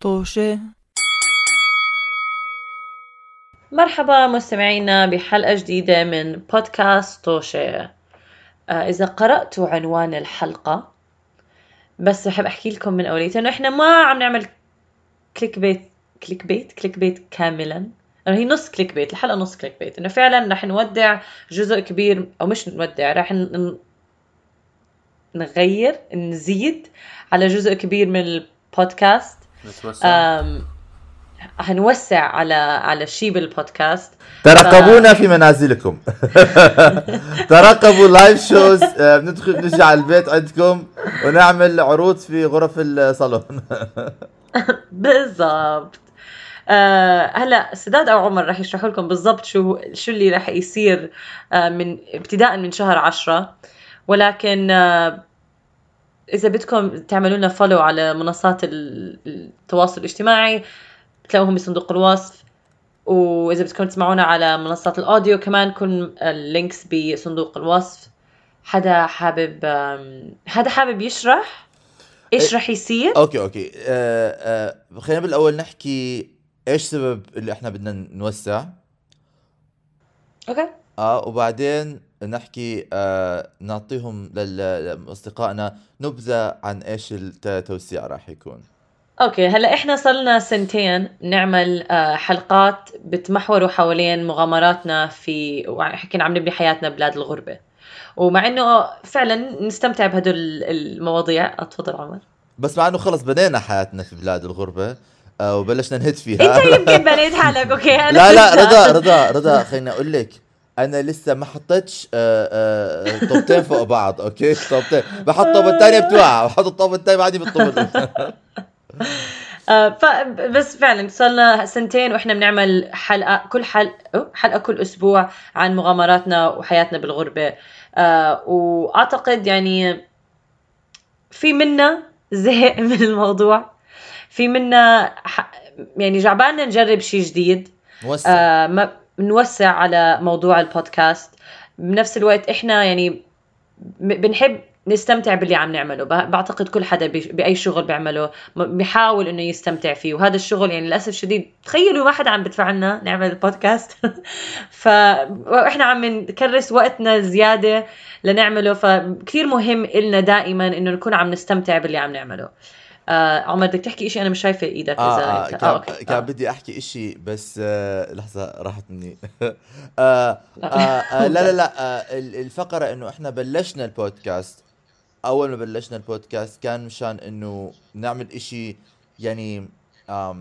طوشة. مرحبا مستمعينا بحلقة جديدة من بودكاست طوشة. آه، إذا قرأتوا عنوان الحلقة بس بحب أحكي لكم من أوليته إنه إحنا ما عم نعمل clickbait clickbait clickbait كاملا. إنه هي نص clickbait الحلقة نص clickbait إنه فعلا رح نودع جزء كبير أو مش نودع رح نغير نزيد على جزء كبير من البودكاست. نتوسع. هنوسع على على شيء بالبودكاست ترقبونا في منازلكم. ترقبوا live shows بندخل بنجي على البيت عندكم ونعمل عروض في غرف الصالون. بالضبط. آه هلا سداد أو عمر رح يشرحوا لكم بالضبط شو شو اللي رح يصير آه من ابتداء من شهر عشرة. ولكن آه إذا بدكم تعملوا لنا follow على منصات ال- التواصل الاجتماعي بتلاقوهم بصندوق الوصف. وإذا بدكم تسمعونا على منصات ال audio كمان كل ال links بصندوق الوصف. حدا حابب حدا حابب يشرح؟ إيش رح يصير؟ okay أوكي. آه، آه، خلينا بالأول نحكي إيش سبب اللي إحنا بدنا نوسع. okay. آه وبعدين نحكي آه نعطيهم لأصدقائنا نبذة عن إيش التوسيع راح يكون. okay هلأ إحنا صرنا سنتين نعمل آه، حلقات بتمحوروا حوالين مغامراتنا في حكينا عم نبني حياتنا ببلاد الغربة. ومع إنه فعلا نستمتع بهدول المواضيع. اتفضل عمر. بس مع إنه خلص بنينا حياتنا في بلاد الغربة آه وبلشنا نهد فيها. إنت يمكن بنيت حالك. okay أنا لا لا. رضا رضا رضا خليني أقول لك. أنا لسه ما حطيتش آه، آه، طوبتين فوق بعض okay؟ طوبتين بحط الطوبه الثانية بتوقع بحط الطوبه الثانية بعدي بالطوبه آه، ف بس فعلا صرنا سنتين وإحنا بنعمل حلقة كل حلقة حلقة كل أسبوع عن مغامراتنا وحياتنا بالغربة. آه، وأعتقد يعني في منا زهق من الموضوع. في منا يعني جعبالنا نجرب شيء جديد. موسع. آه ما نوسع على موضوع البودكاست. بنفس الوقت إحنا يعني بنحب نستمتع باللي عم نعمله. بعتقد كل حدا بأي شغل بيعمله بيحاول إنه يستمتع فيه. وهذا الشغل يعني للأسف الشديد تخيلوا ما حدا عم بدفع لنا نعمل بودكاست فاحنا عم نكرس وقتنا زيادة لنعمله. فكثير مهم إلنا دائما إنه نكون عم نستمتع باللي عم نعمله. آه عمر بدك تحكي شيء أنا مش شايفة إيدك آه, إذا آه كان, أوكي. كان آه. بدي أحكي إشي بس آه لحظة راحت مني. آه آه آه لا لا لا آه ال- الفقرة إنه إحنا بلشنا البودكاست. أول ما بلشنا البودكاست كان مشان إنه نعمل إشي يعني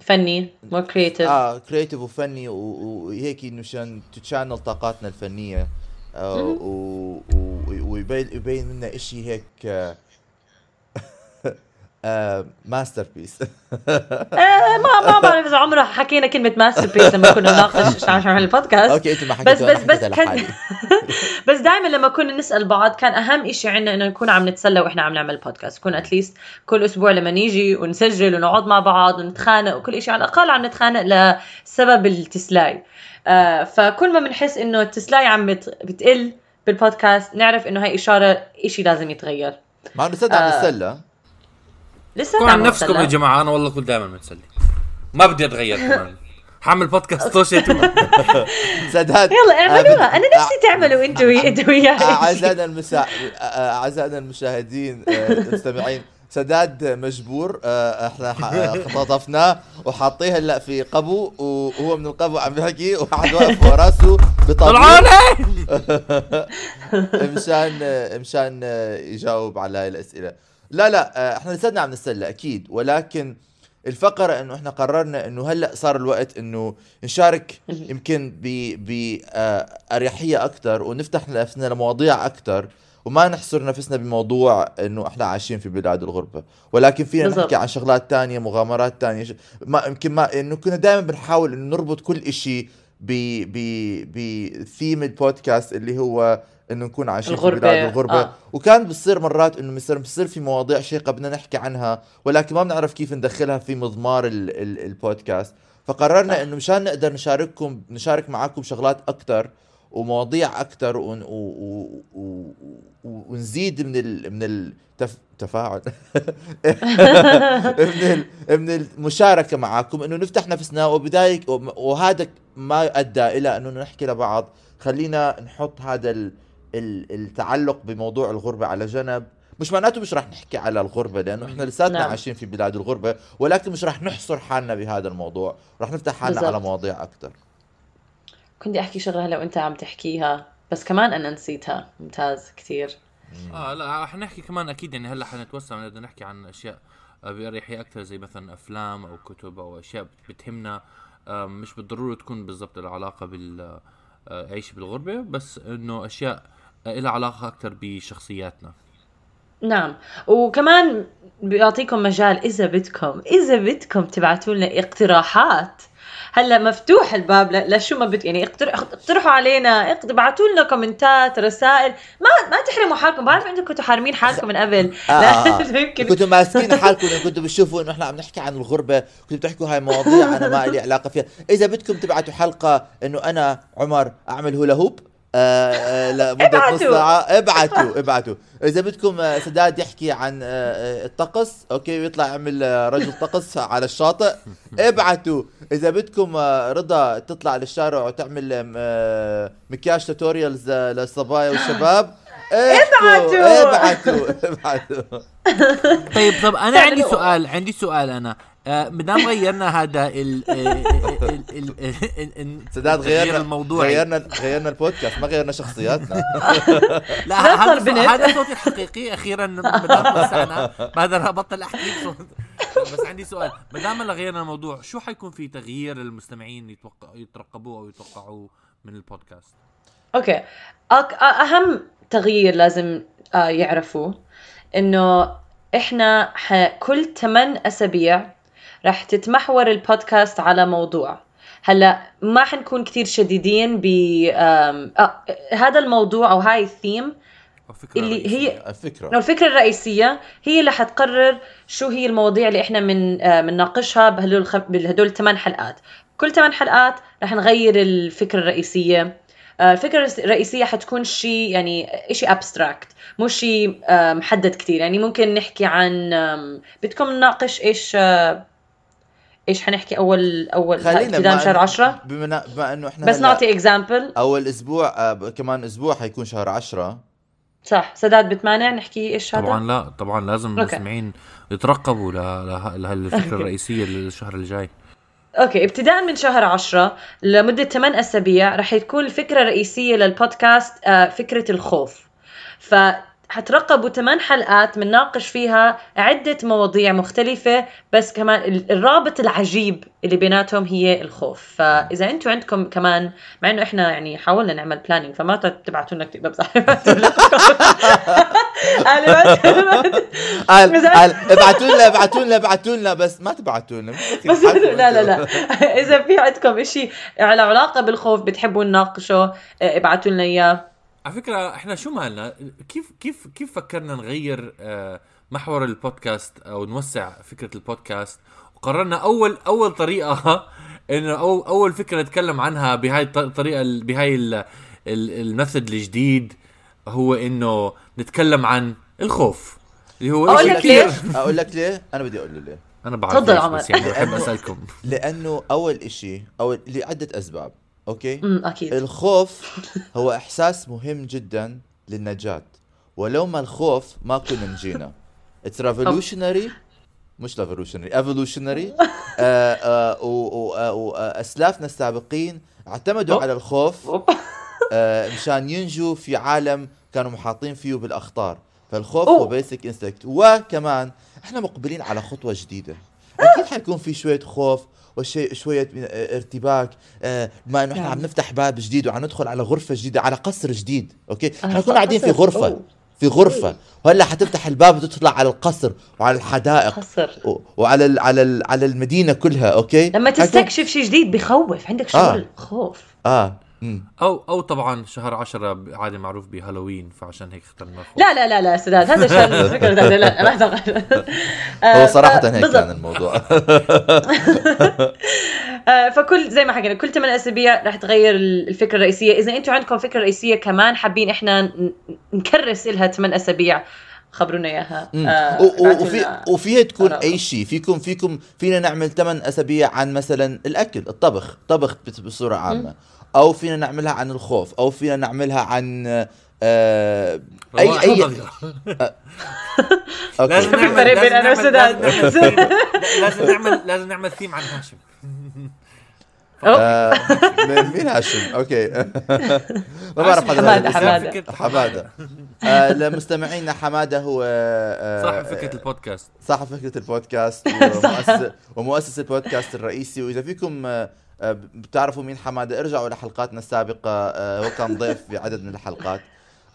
فني more creative آه creative وفني وهيك إنه مشان channel طاقاتنا الفنية. آه ويبين يبين لنا إشي هيك آه آه masterpiece آه ما ما بعرف اذا عمره حكينا كلمة masterpiece لما كنا نناقش عن البودكاست. okay انت ما بس بس بس كان. بس دائما لما كنا نسأل بعض كان أهم إشي عندنا إنه نكون عم نتسلى وإحنا عم نعمل بودكاست نكون at least كل أسبوع لما نيجي ونسجل ونقعد مع بعض ونتخانق وكل إشي. على الأقل عم نتخانق لسبب التسلاي. آه فكل ما بنحس إنه التسلاي عم بت- بتقل بالبودكاست نعرف إنه هاي إشارة إشي لازم يتغير. مع إنه صدق عم آه. نتسلى. لسه كون عن نفسكم. يا جماعة أنا والله كنت دائما متسلي. ما بدي أتغير كمان. حعمل بودكاست توشي سداد يلا اعملوها أنا نفسي تعملوا أنتوا أنتوا وياي. أعزائنا المسا... أعزائنا المشاهدين آه، المستمعين. سداد مجبور آه، إحنا ح- آه، خطفناه وحاطيه هلأ في قبو وهو من القبو عم يحكي وواحد واقف ورا راسه بطبيب. طلعوني مشان مشان يجاوب على هاي الأسئلة. لا لا آه، إحنا لساتنا عم نتسلى أكيد. ولكن الفقرة إنه إحنا قررنا إنه هلأ صار الوقت إنه نشارك يمكن ب باريحيه أكثر ونفتح نفسنا لمواضيع أكثر وما نحصر نفسنا بموضوع إنه إحنا عايشين في بلاد الغربة. ولكن فينا بالضبط. نحكي عن شغلات تانية مغامرات تانية ما يمكن ما إنه كنا دائما بنحاول إنه نربط كل إشي بثيم البودكاست اللي هو إنه نكون عايشين في الغربة، بلاد الغربة آه. وكان بتصير مرات إنه بصير بصير في مواضيع شيقة بدنا نحكي عنها ولكن ما بنعرف كيف ندخلها في مضمار ال ال البودكاست فقررنا صح. إنه مشان نقدر نشارككم نشارك معاكم شغلات أكثر ومواضيع أكثر ون... و... و... و... ونزيد من ال... من التف... التفاعل من ال... من المشاركة معكم إنه نفتح نفسنا وبذلك وهذا ما ادى إلى إنه نحكي لبعض. خلينا نحط هذا ال... التعلق بموضوع الغربة على جنب. مش معناته مش راح نحكي على الغربة لأنه إحنا لساتنا نعم. عايشين في بلاد الغربة ولكن مش راح نحصر حالنا بهذا الموضوع. راح نفتح حالنا بالزبط. على مواضيع أكثر كنت أحكي شغلة هلا وأنت عم تحكيها بس كمان أنا نسيتها. ممتاز كثير آه لا حنحكي كمان أكيد يعني هلأ حنتوسع بدنا نحكي عن أشياء بأريحية أكثر زي مثلا أفلام أو كتب أو أشياء بتهمنا مش بالضرورة تكون بالضبط العلاقه بال عيش بالغربة بس إنه أشياء لها علاقة أكثر بشخصياتنا. نعم. وكمان بيعطيكم مجال إذا بدكم إذا بدكم تبعتوا لنا اقتراحات هلا مفتوح الباب. لشو ما بد يعني اقترحوا علينا. ابعتوا لنا كومنتات رسائل. ما ما تحرموا حالكم. بعرف أنتم كنتوا حارمين حالكم من قبل. آه آه. يمكن. كنتوا ماسكين حالكم. كنتوا بتشوفوا إنه إحنا عم نحكي عن الغربة. كنتوا بتحكوا هاي مواضيع أنا ما لي علاقة فيها. إذا بدكم تبعتوا حلقة إنه أنا عمر أعمل hula hoop آه، آه، لمدة نص ساعة. ابعتوا ابعتوا. إذا بدكم آه، سداد يحكي عن الطقس okay ويطلع يعمل رجل طقس على الشاطئ ابعتوا. إذا بدكم رضا تطلع للشارع وتعمل مكياج توتوريالز للصبايا والشباب ابعتوا. ابعتوا ابعتوا. طيب طب أنا عندي سؤال عندي سؤال أنا مدام غيرنا هذا ال سداد غيرنا الموضوع غيرنا غيرنا البودكاست ما غيرنا شخصياتنا. لا هذا هذا صوتي الحقيقي. أخيرا مدام وسعنا بقدر ابطل أحكي بس عندي سؤال. ما دام غيرنا الموضوع شو حيكون في تغيير للمستمعين يترقبوه أو يتوقعوه من البودكاست؟ okay. أهم تغيير لازم آه، يعرفوه إنه إحنا كل 8 أسابيع رح تتمحور البودكاست على موضوع. هلا ما حنكون كثير شديدين ب آه هذا الموضوع أو هاي الثيم اللي هي الفكرة الفكرة الرئيسية هي اللي حتقرر شو هي المواضيع اللي إحنا من آه بنناقشها بهدول بهدول الثمان حلقات. كل ثمان حلقات رح نغير الفكرة الرئيسية. آه، الفكرة الرئيسية حتكون شيء يعني شيء abstract مو شيء محدد كثير يعني ممكن نحكي عن بدكم نناقش إيش آه، إيش حنحكي اول أول ابتداء شهر 10 بما بما إنه إحنا بس نعطي example أول أسبوع آه كمان أسبوع حيكون شهر 10 صح. سداد بتمانع نحكي إيش هذا؟ طبعا لا طبعا لازم المستمعين يترقبوا لهالفكرة الرئيسية للشهر الجاي. أوكي. ابتداء من شهر 10 لمدة 8 أسابيع رح تكون الفكرة الرئيسية للبودكاست آه، فكرة الخوف. ف حترقبوا ثمان حلقات بنناقش فيها عدة مواضيع مختلفة بس كمان الرابط العجيب اللي بيناتهم هي الخوف. فإذا أنتم عندكم كمان مع إنه إحنا يعني حاولنا نعمل planning فما تبعتوا لنا كتير. بمزح ابعتوا لنا ابعتوا لنا ابعتوا لنا بس ما تبعتوا لنا. بس لا لا لا. إذا في عندكم شيء على علاقة بالخوف بتحبوا نناقشه ابعتوا لنا إياه. على فكرة إحنا شو مالنا؟ كيف كيف كيف فكرنا نغير آه، محور البودكاست أو نوسع فكرة البودكاست؟ وقررنا أول أول طريقة إنه أو أول فكرة نتكلم عنها بهاي الطريقة بهاي ال method الجديد هو إنه نتكلم عن الخوف. اللي هو أقول لك ليه أقول لك ليه؟ أنا بدي أقول له ليه. أنا بعرف تفضل عمر بس يعني بحب أسألكم. لأنه أول إشي أو لعدة أسباب. okay؟ امم أكيد. الخوف هو إحساس مهم جدا للنجاة. ولو ما الخوف ما كنا نجينا. it's revolutionary مش revolutionary evolutionary واسلافنا السابقين اعتمدوا على الخوف آه مشان ينجوا في عالم كانوا محاطين فيه بالأخطار. فالخوف هو basic instinct وكمان إحنا مقبلين على خطوة جديدة. أكيد حيكون في شوية خوف وشيء شوية ارتباك آه، بما إنه إحنا عم نعم. نفتح باب جديد وعم ندخل على غرفة جديدة على قصر جديد okay؟ إحنا كنا قاعدين في غرفة في غرفة. وهلأ حتفتح الباب وتطلع على القصر وعلى الحدائق قصر. وعلى ال على ال على المدينة كلها أوكي؟ لما تستكشف شيء جديد بخوف عندك شغل آه. خوف. آه. أو أو طبعا شهر 10 عادي معروف بهالوين فعشان هيك اخترنا لا لا لا لا سداد هذا شهر فكرة لا هو صراحة هيك كان الموضوع. آه، فكل زي ما حكينا كل 8 أسابيع رح تغير الفكرة الرئيسية. إذا أنتم عندكم فكرة رئيسية كمان حابين إحنا نكرس لها 8 أسابيع خبرونا إياها. مم. آه، وفي. وفيها تكون. أي شيء. فيكم فيكم فينا نعمل 8 أسابيع عن مثلا الأكل الطبخ. طبخ بصورة عامة. أو فينا نعملها عن الخوف أو فينا نعملها عن آه اي اي لازم نعمل لازم نعمل-. لازم نعمل ثيم- لازم نعمل لازم نعمل ثيم عن هاشم. آه، مين- هاشم okay ما بعرف. حمادة. فكرة حمادة آه لمستمعينا حمادة هو آه صاحب فكرة البودكاست صاحب فكرة البودكاست ومؤسس ومؤسس البودكاست الرئيسي وإذا فيكم آه، بتعرفوا مين حمادة؟ ارجعوا لحلقاتنا السابقة. آه، هو كان ضيف في عدد من الحلقات.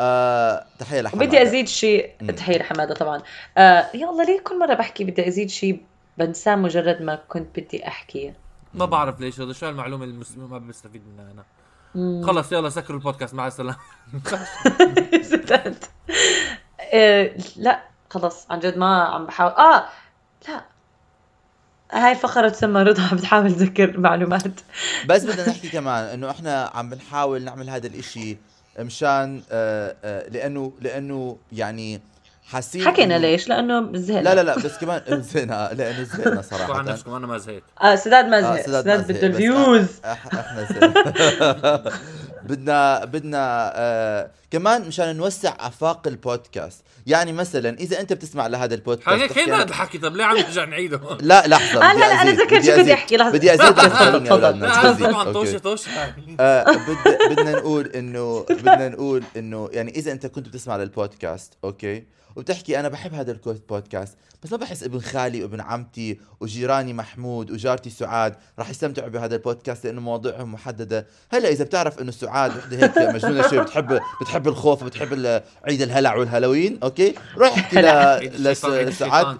آه، تحية لحمادة. بدي أزيد شيء. تحية لحمادة طبعا. آه يا الله ليه كل مرة بحكي بدي أزيد شيء بنساه مجرد ما كنت بدي احكيه ما بعرف ليش هذا شو المعلومة اللي ما بستفيد منها أنا. مم. خلص يلا سكروا البودكاست. مع السلامة. زدت. آه، لا خلص. عن جد ما عم بحاول. آه لا. هاي الفقرة تسمى رضا بتحاول تذكر معلومات. بس بدنا نحكي كمان إنه إحنا عم بنحاول نعمل هذا الإشي مشان آه، آه، لأنه لأنه يعني حاسين حكينا إنه- ليش؟ لأنه زهقنا. لا لا لا بس كمان زهقنا لأنه زهقنا شو عن صراحة نفسكم أنا ما زهقت. آه سداد ما آه، زهق. سداد ما سداد زهق، بده الفيوز. إحنا زين. بدنا بدنا آه كمان مشان نوسع آفاق البودكاست. يعني مثلا إذا أنت بتسمع لهذا البودكاست هيك تحكي هينا أنا- هذا الحكي طب ليه عم نرجع نعيده؟ لا لحظة آه، لا، لا، أزيد، ذكرت شو بدي أزيد. أحكي، لحظة. بدي أزيد أزيد. طبعا توشه آه، بد- بدنا نقول إنه بدنا نقول إنه يعني إذا أنت كنت بتسمع للبودكاست أوكي وبتحكي أنا بحب هذا البودكاست بس ما بحس ابن خالي وابن عمتي وجيراني محمود وجارتي سعاد راح يستمتعوا بهذا البودكاست لأنه مواضيعهم محددة. هلأ إذا بتعرف إنه سعاد وحدة هيك مجنونة شوي بتحب بتحب الخوف وبتحب عيد الهلع والهالوين okay؟ روح احكي لسعاد.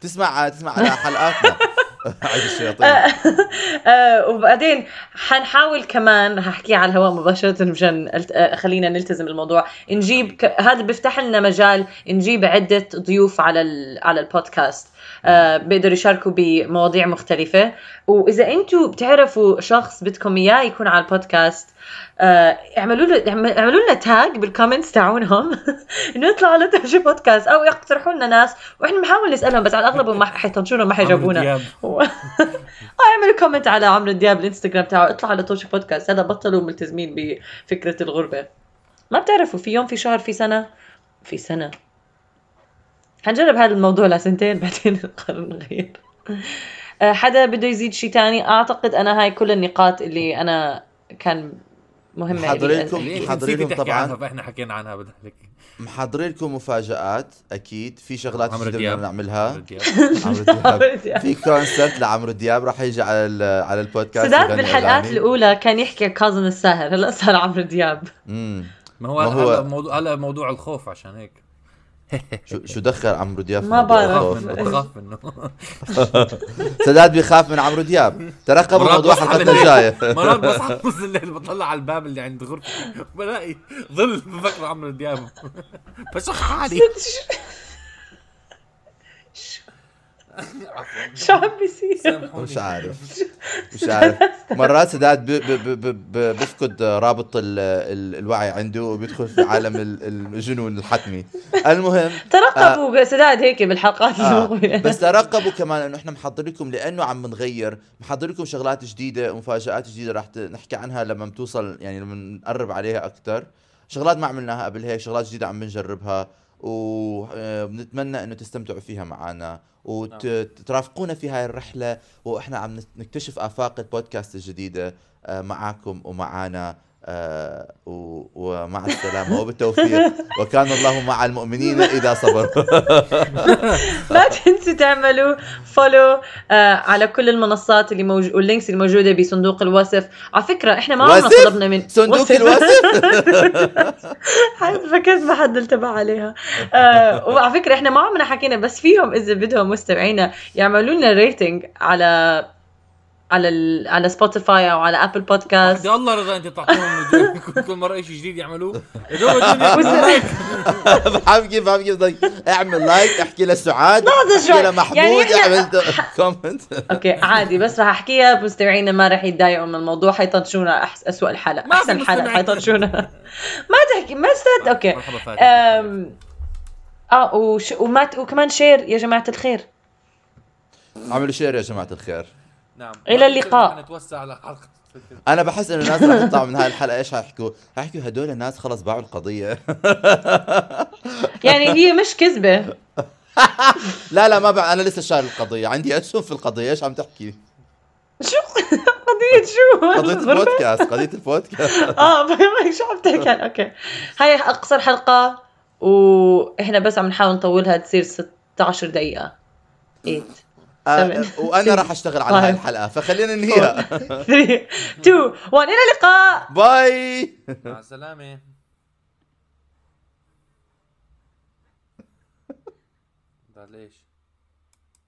تسمع تسمع على حلقاتنا. عيد الشياطين. آه وبعدين حنحاول كمان رح أحكي على الهواء مباشرة مشان آه، خلينا نلتزم الموضوع. نجيب ك... هذا بيفتح لنا مجال نجيب عدة ضيوف على ال... على البودكاست. آه بيقدروا يشاركوا بمواضيع مختلفة. وإذا أنتم بتعرفوا شخص بدكم إياه يكون على البودكاست آه اعملوا له اعمل- اعملوا لنا tag بال comments تاعونهم. إنه يطلعوا على توشي بودكاست أو يقترحوا لنا ناس. وإحنا بنحاول نسألهم بس على الأغلب ما حيطنشونا ما حيجاوبونا. آه اعملوا comment على عمرو دياب الإنستغرام تاعه. اطلع على توشي بودكاست هذا بطلوا ملتزمين بفكرة الغربة. ما بتعرفوا في يوم في شهر في سنة؟ في سنة. حنجرب هذا الموضوع لسنتين بعدين نقرر نغير آه، حدا بده يزيد شيء تاني؟ أعتقد أنا هاي كل النقاط اللي أنا كان مهمة لكم تحكي طبعاً. عنها فإحنا حكينا عنها بذلك محضرين لكم مفاجآت أكيد. في شغلات دياب. بدنا نعملها عمرو دياب. في كونسرت لعمرو دياب راح يجي على ال- على البودكاست سداد بالحلقات. الأولى كان يحكي كاظم الساهر هلا صار عمرو دياب. امم ما هو ما هو- هلا موضوع هلا موضوع الخوف عشان هيك. شو شو دخل عمرو دياب في ما بعرف. بخاف منه. سداد بيخاف من عمرو دياب. ترقبوا مرات موضوع بصحى حلقتنا بالليل. الجاية مرات بصحى الليل بطلع على الباب اللي عند غرفتي بلاقي ظل بفكر عمرو دياب. بشخ حالي شو عم بيصير. مش عارف. مش عارف. مرات سداد ب- ب- ب- ب- ب- بفقد رابط ال- ال- الوعي عنده وبيدخل في عالم ال- الجنون الحتمي. المهم ترقبوا سداد هيك بالحلقات آه. المقبلة. بس ترقبوا كمان إنه إحنا محضر لكم لأنه عم بنغير محضر لكم شغلات جديدة ومفاجآت جديدة راح نحكي عنها لما بتوصل يعني لما نقرب عليها أكثر شغلات ما عملناها قبل هيك شغلات جديدة عم بنجربها. وبنتمنى إنه تستمتعوا فيها معنا وترافقونا في هاي الرحلة وإحنا عم نكتشف آفاق البودكاست الجديدة آه، معاكم ومعانا. آه، و- ومع السلامة وبالتوفيق. وكان الله مع المؤمنين إذا صبروا. لا تنسوا تعملوا follow آه على كل المنصات اللي موجود وال links اللي موجودة بصندوق الوصف. على فكرة إحنا ما عمرنا؟ طلبنا من صندوق وصف. الوصف؟ فكرت ما حد انتبه عليها. آه وعلى فكرة إحنا ما عمرنا حكينا بس فيهم إذا بدهم مستمعينا يعملوا لنا rating على على ال... على Spotify أو على Apple Podcast يا الله رضا أنت تعطيهم كل- كل مرة شيء جديد يعملوه. فاهم كيف فاهم كيف طيب. اعمل like احكي لسعاد. احكي لمحمود يعني إحنا- اعمل comment okay عادي بس رح أحكيها. مستمعينا ما رح يتضايقوا من الموضوع حيطنشونا أحس... اسوء الحلقة أحسن حلقه. حيطنشونا. ما تحكي ما استد okay. آه وش... وما ت... وكمان share يا جماعة الخير. اعملوا share يا جماعة الخير. نعم. إلى اللقاء. نتوسع على حلقه أنا بحس إنه الناس رح تطلع من هاي الحلقة إيش حيحكوا؟ حيحكوا هدول الناس خلص باعوا القضية. يعني هي مش كذبة. لا لا ما بع... أنا لسه شايل القضية. عندي اسهم في القضية إيش عم تحكي؟ شو؟ قضية شو؟ قضية البودكاست قضية البودكاست. آه فهمك شو عم تحكي؟ عن- okay. هاي أقصر حلقة وإحنا بس عم نحاول نطولها تصير 16 دقيقة. 8 آه،. وأنا راح أشتغل على هاي Five. الحلقة فخلينا ننهيها. 3 2 1 إلى اللقاء. باي. مع السلامة. ليش؟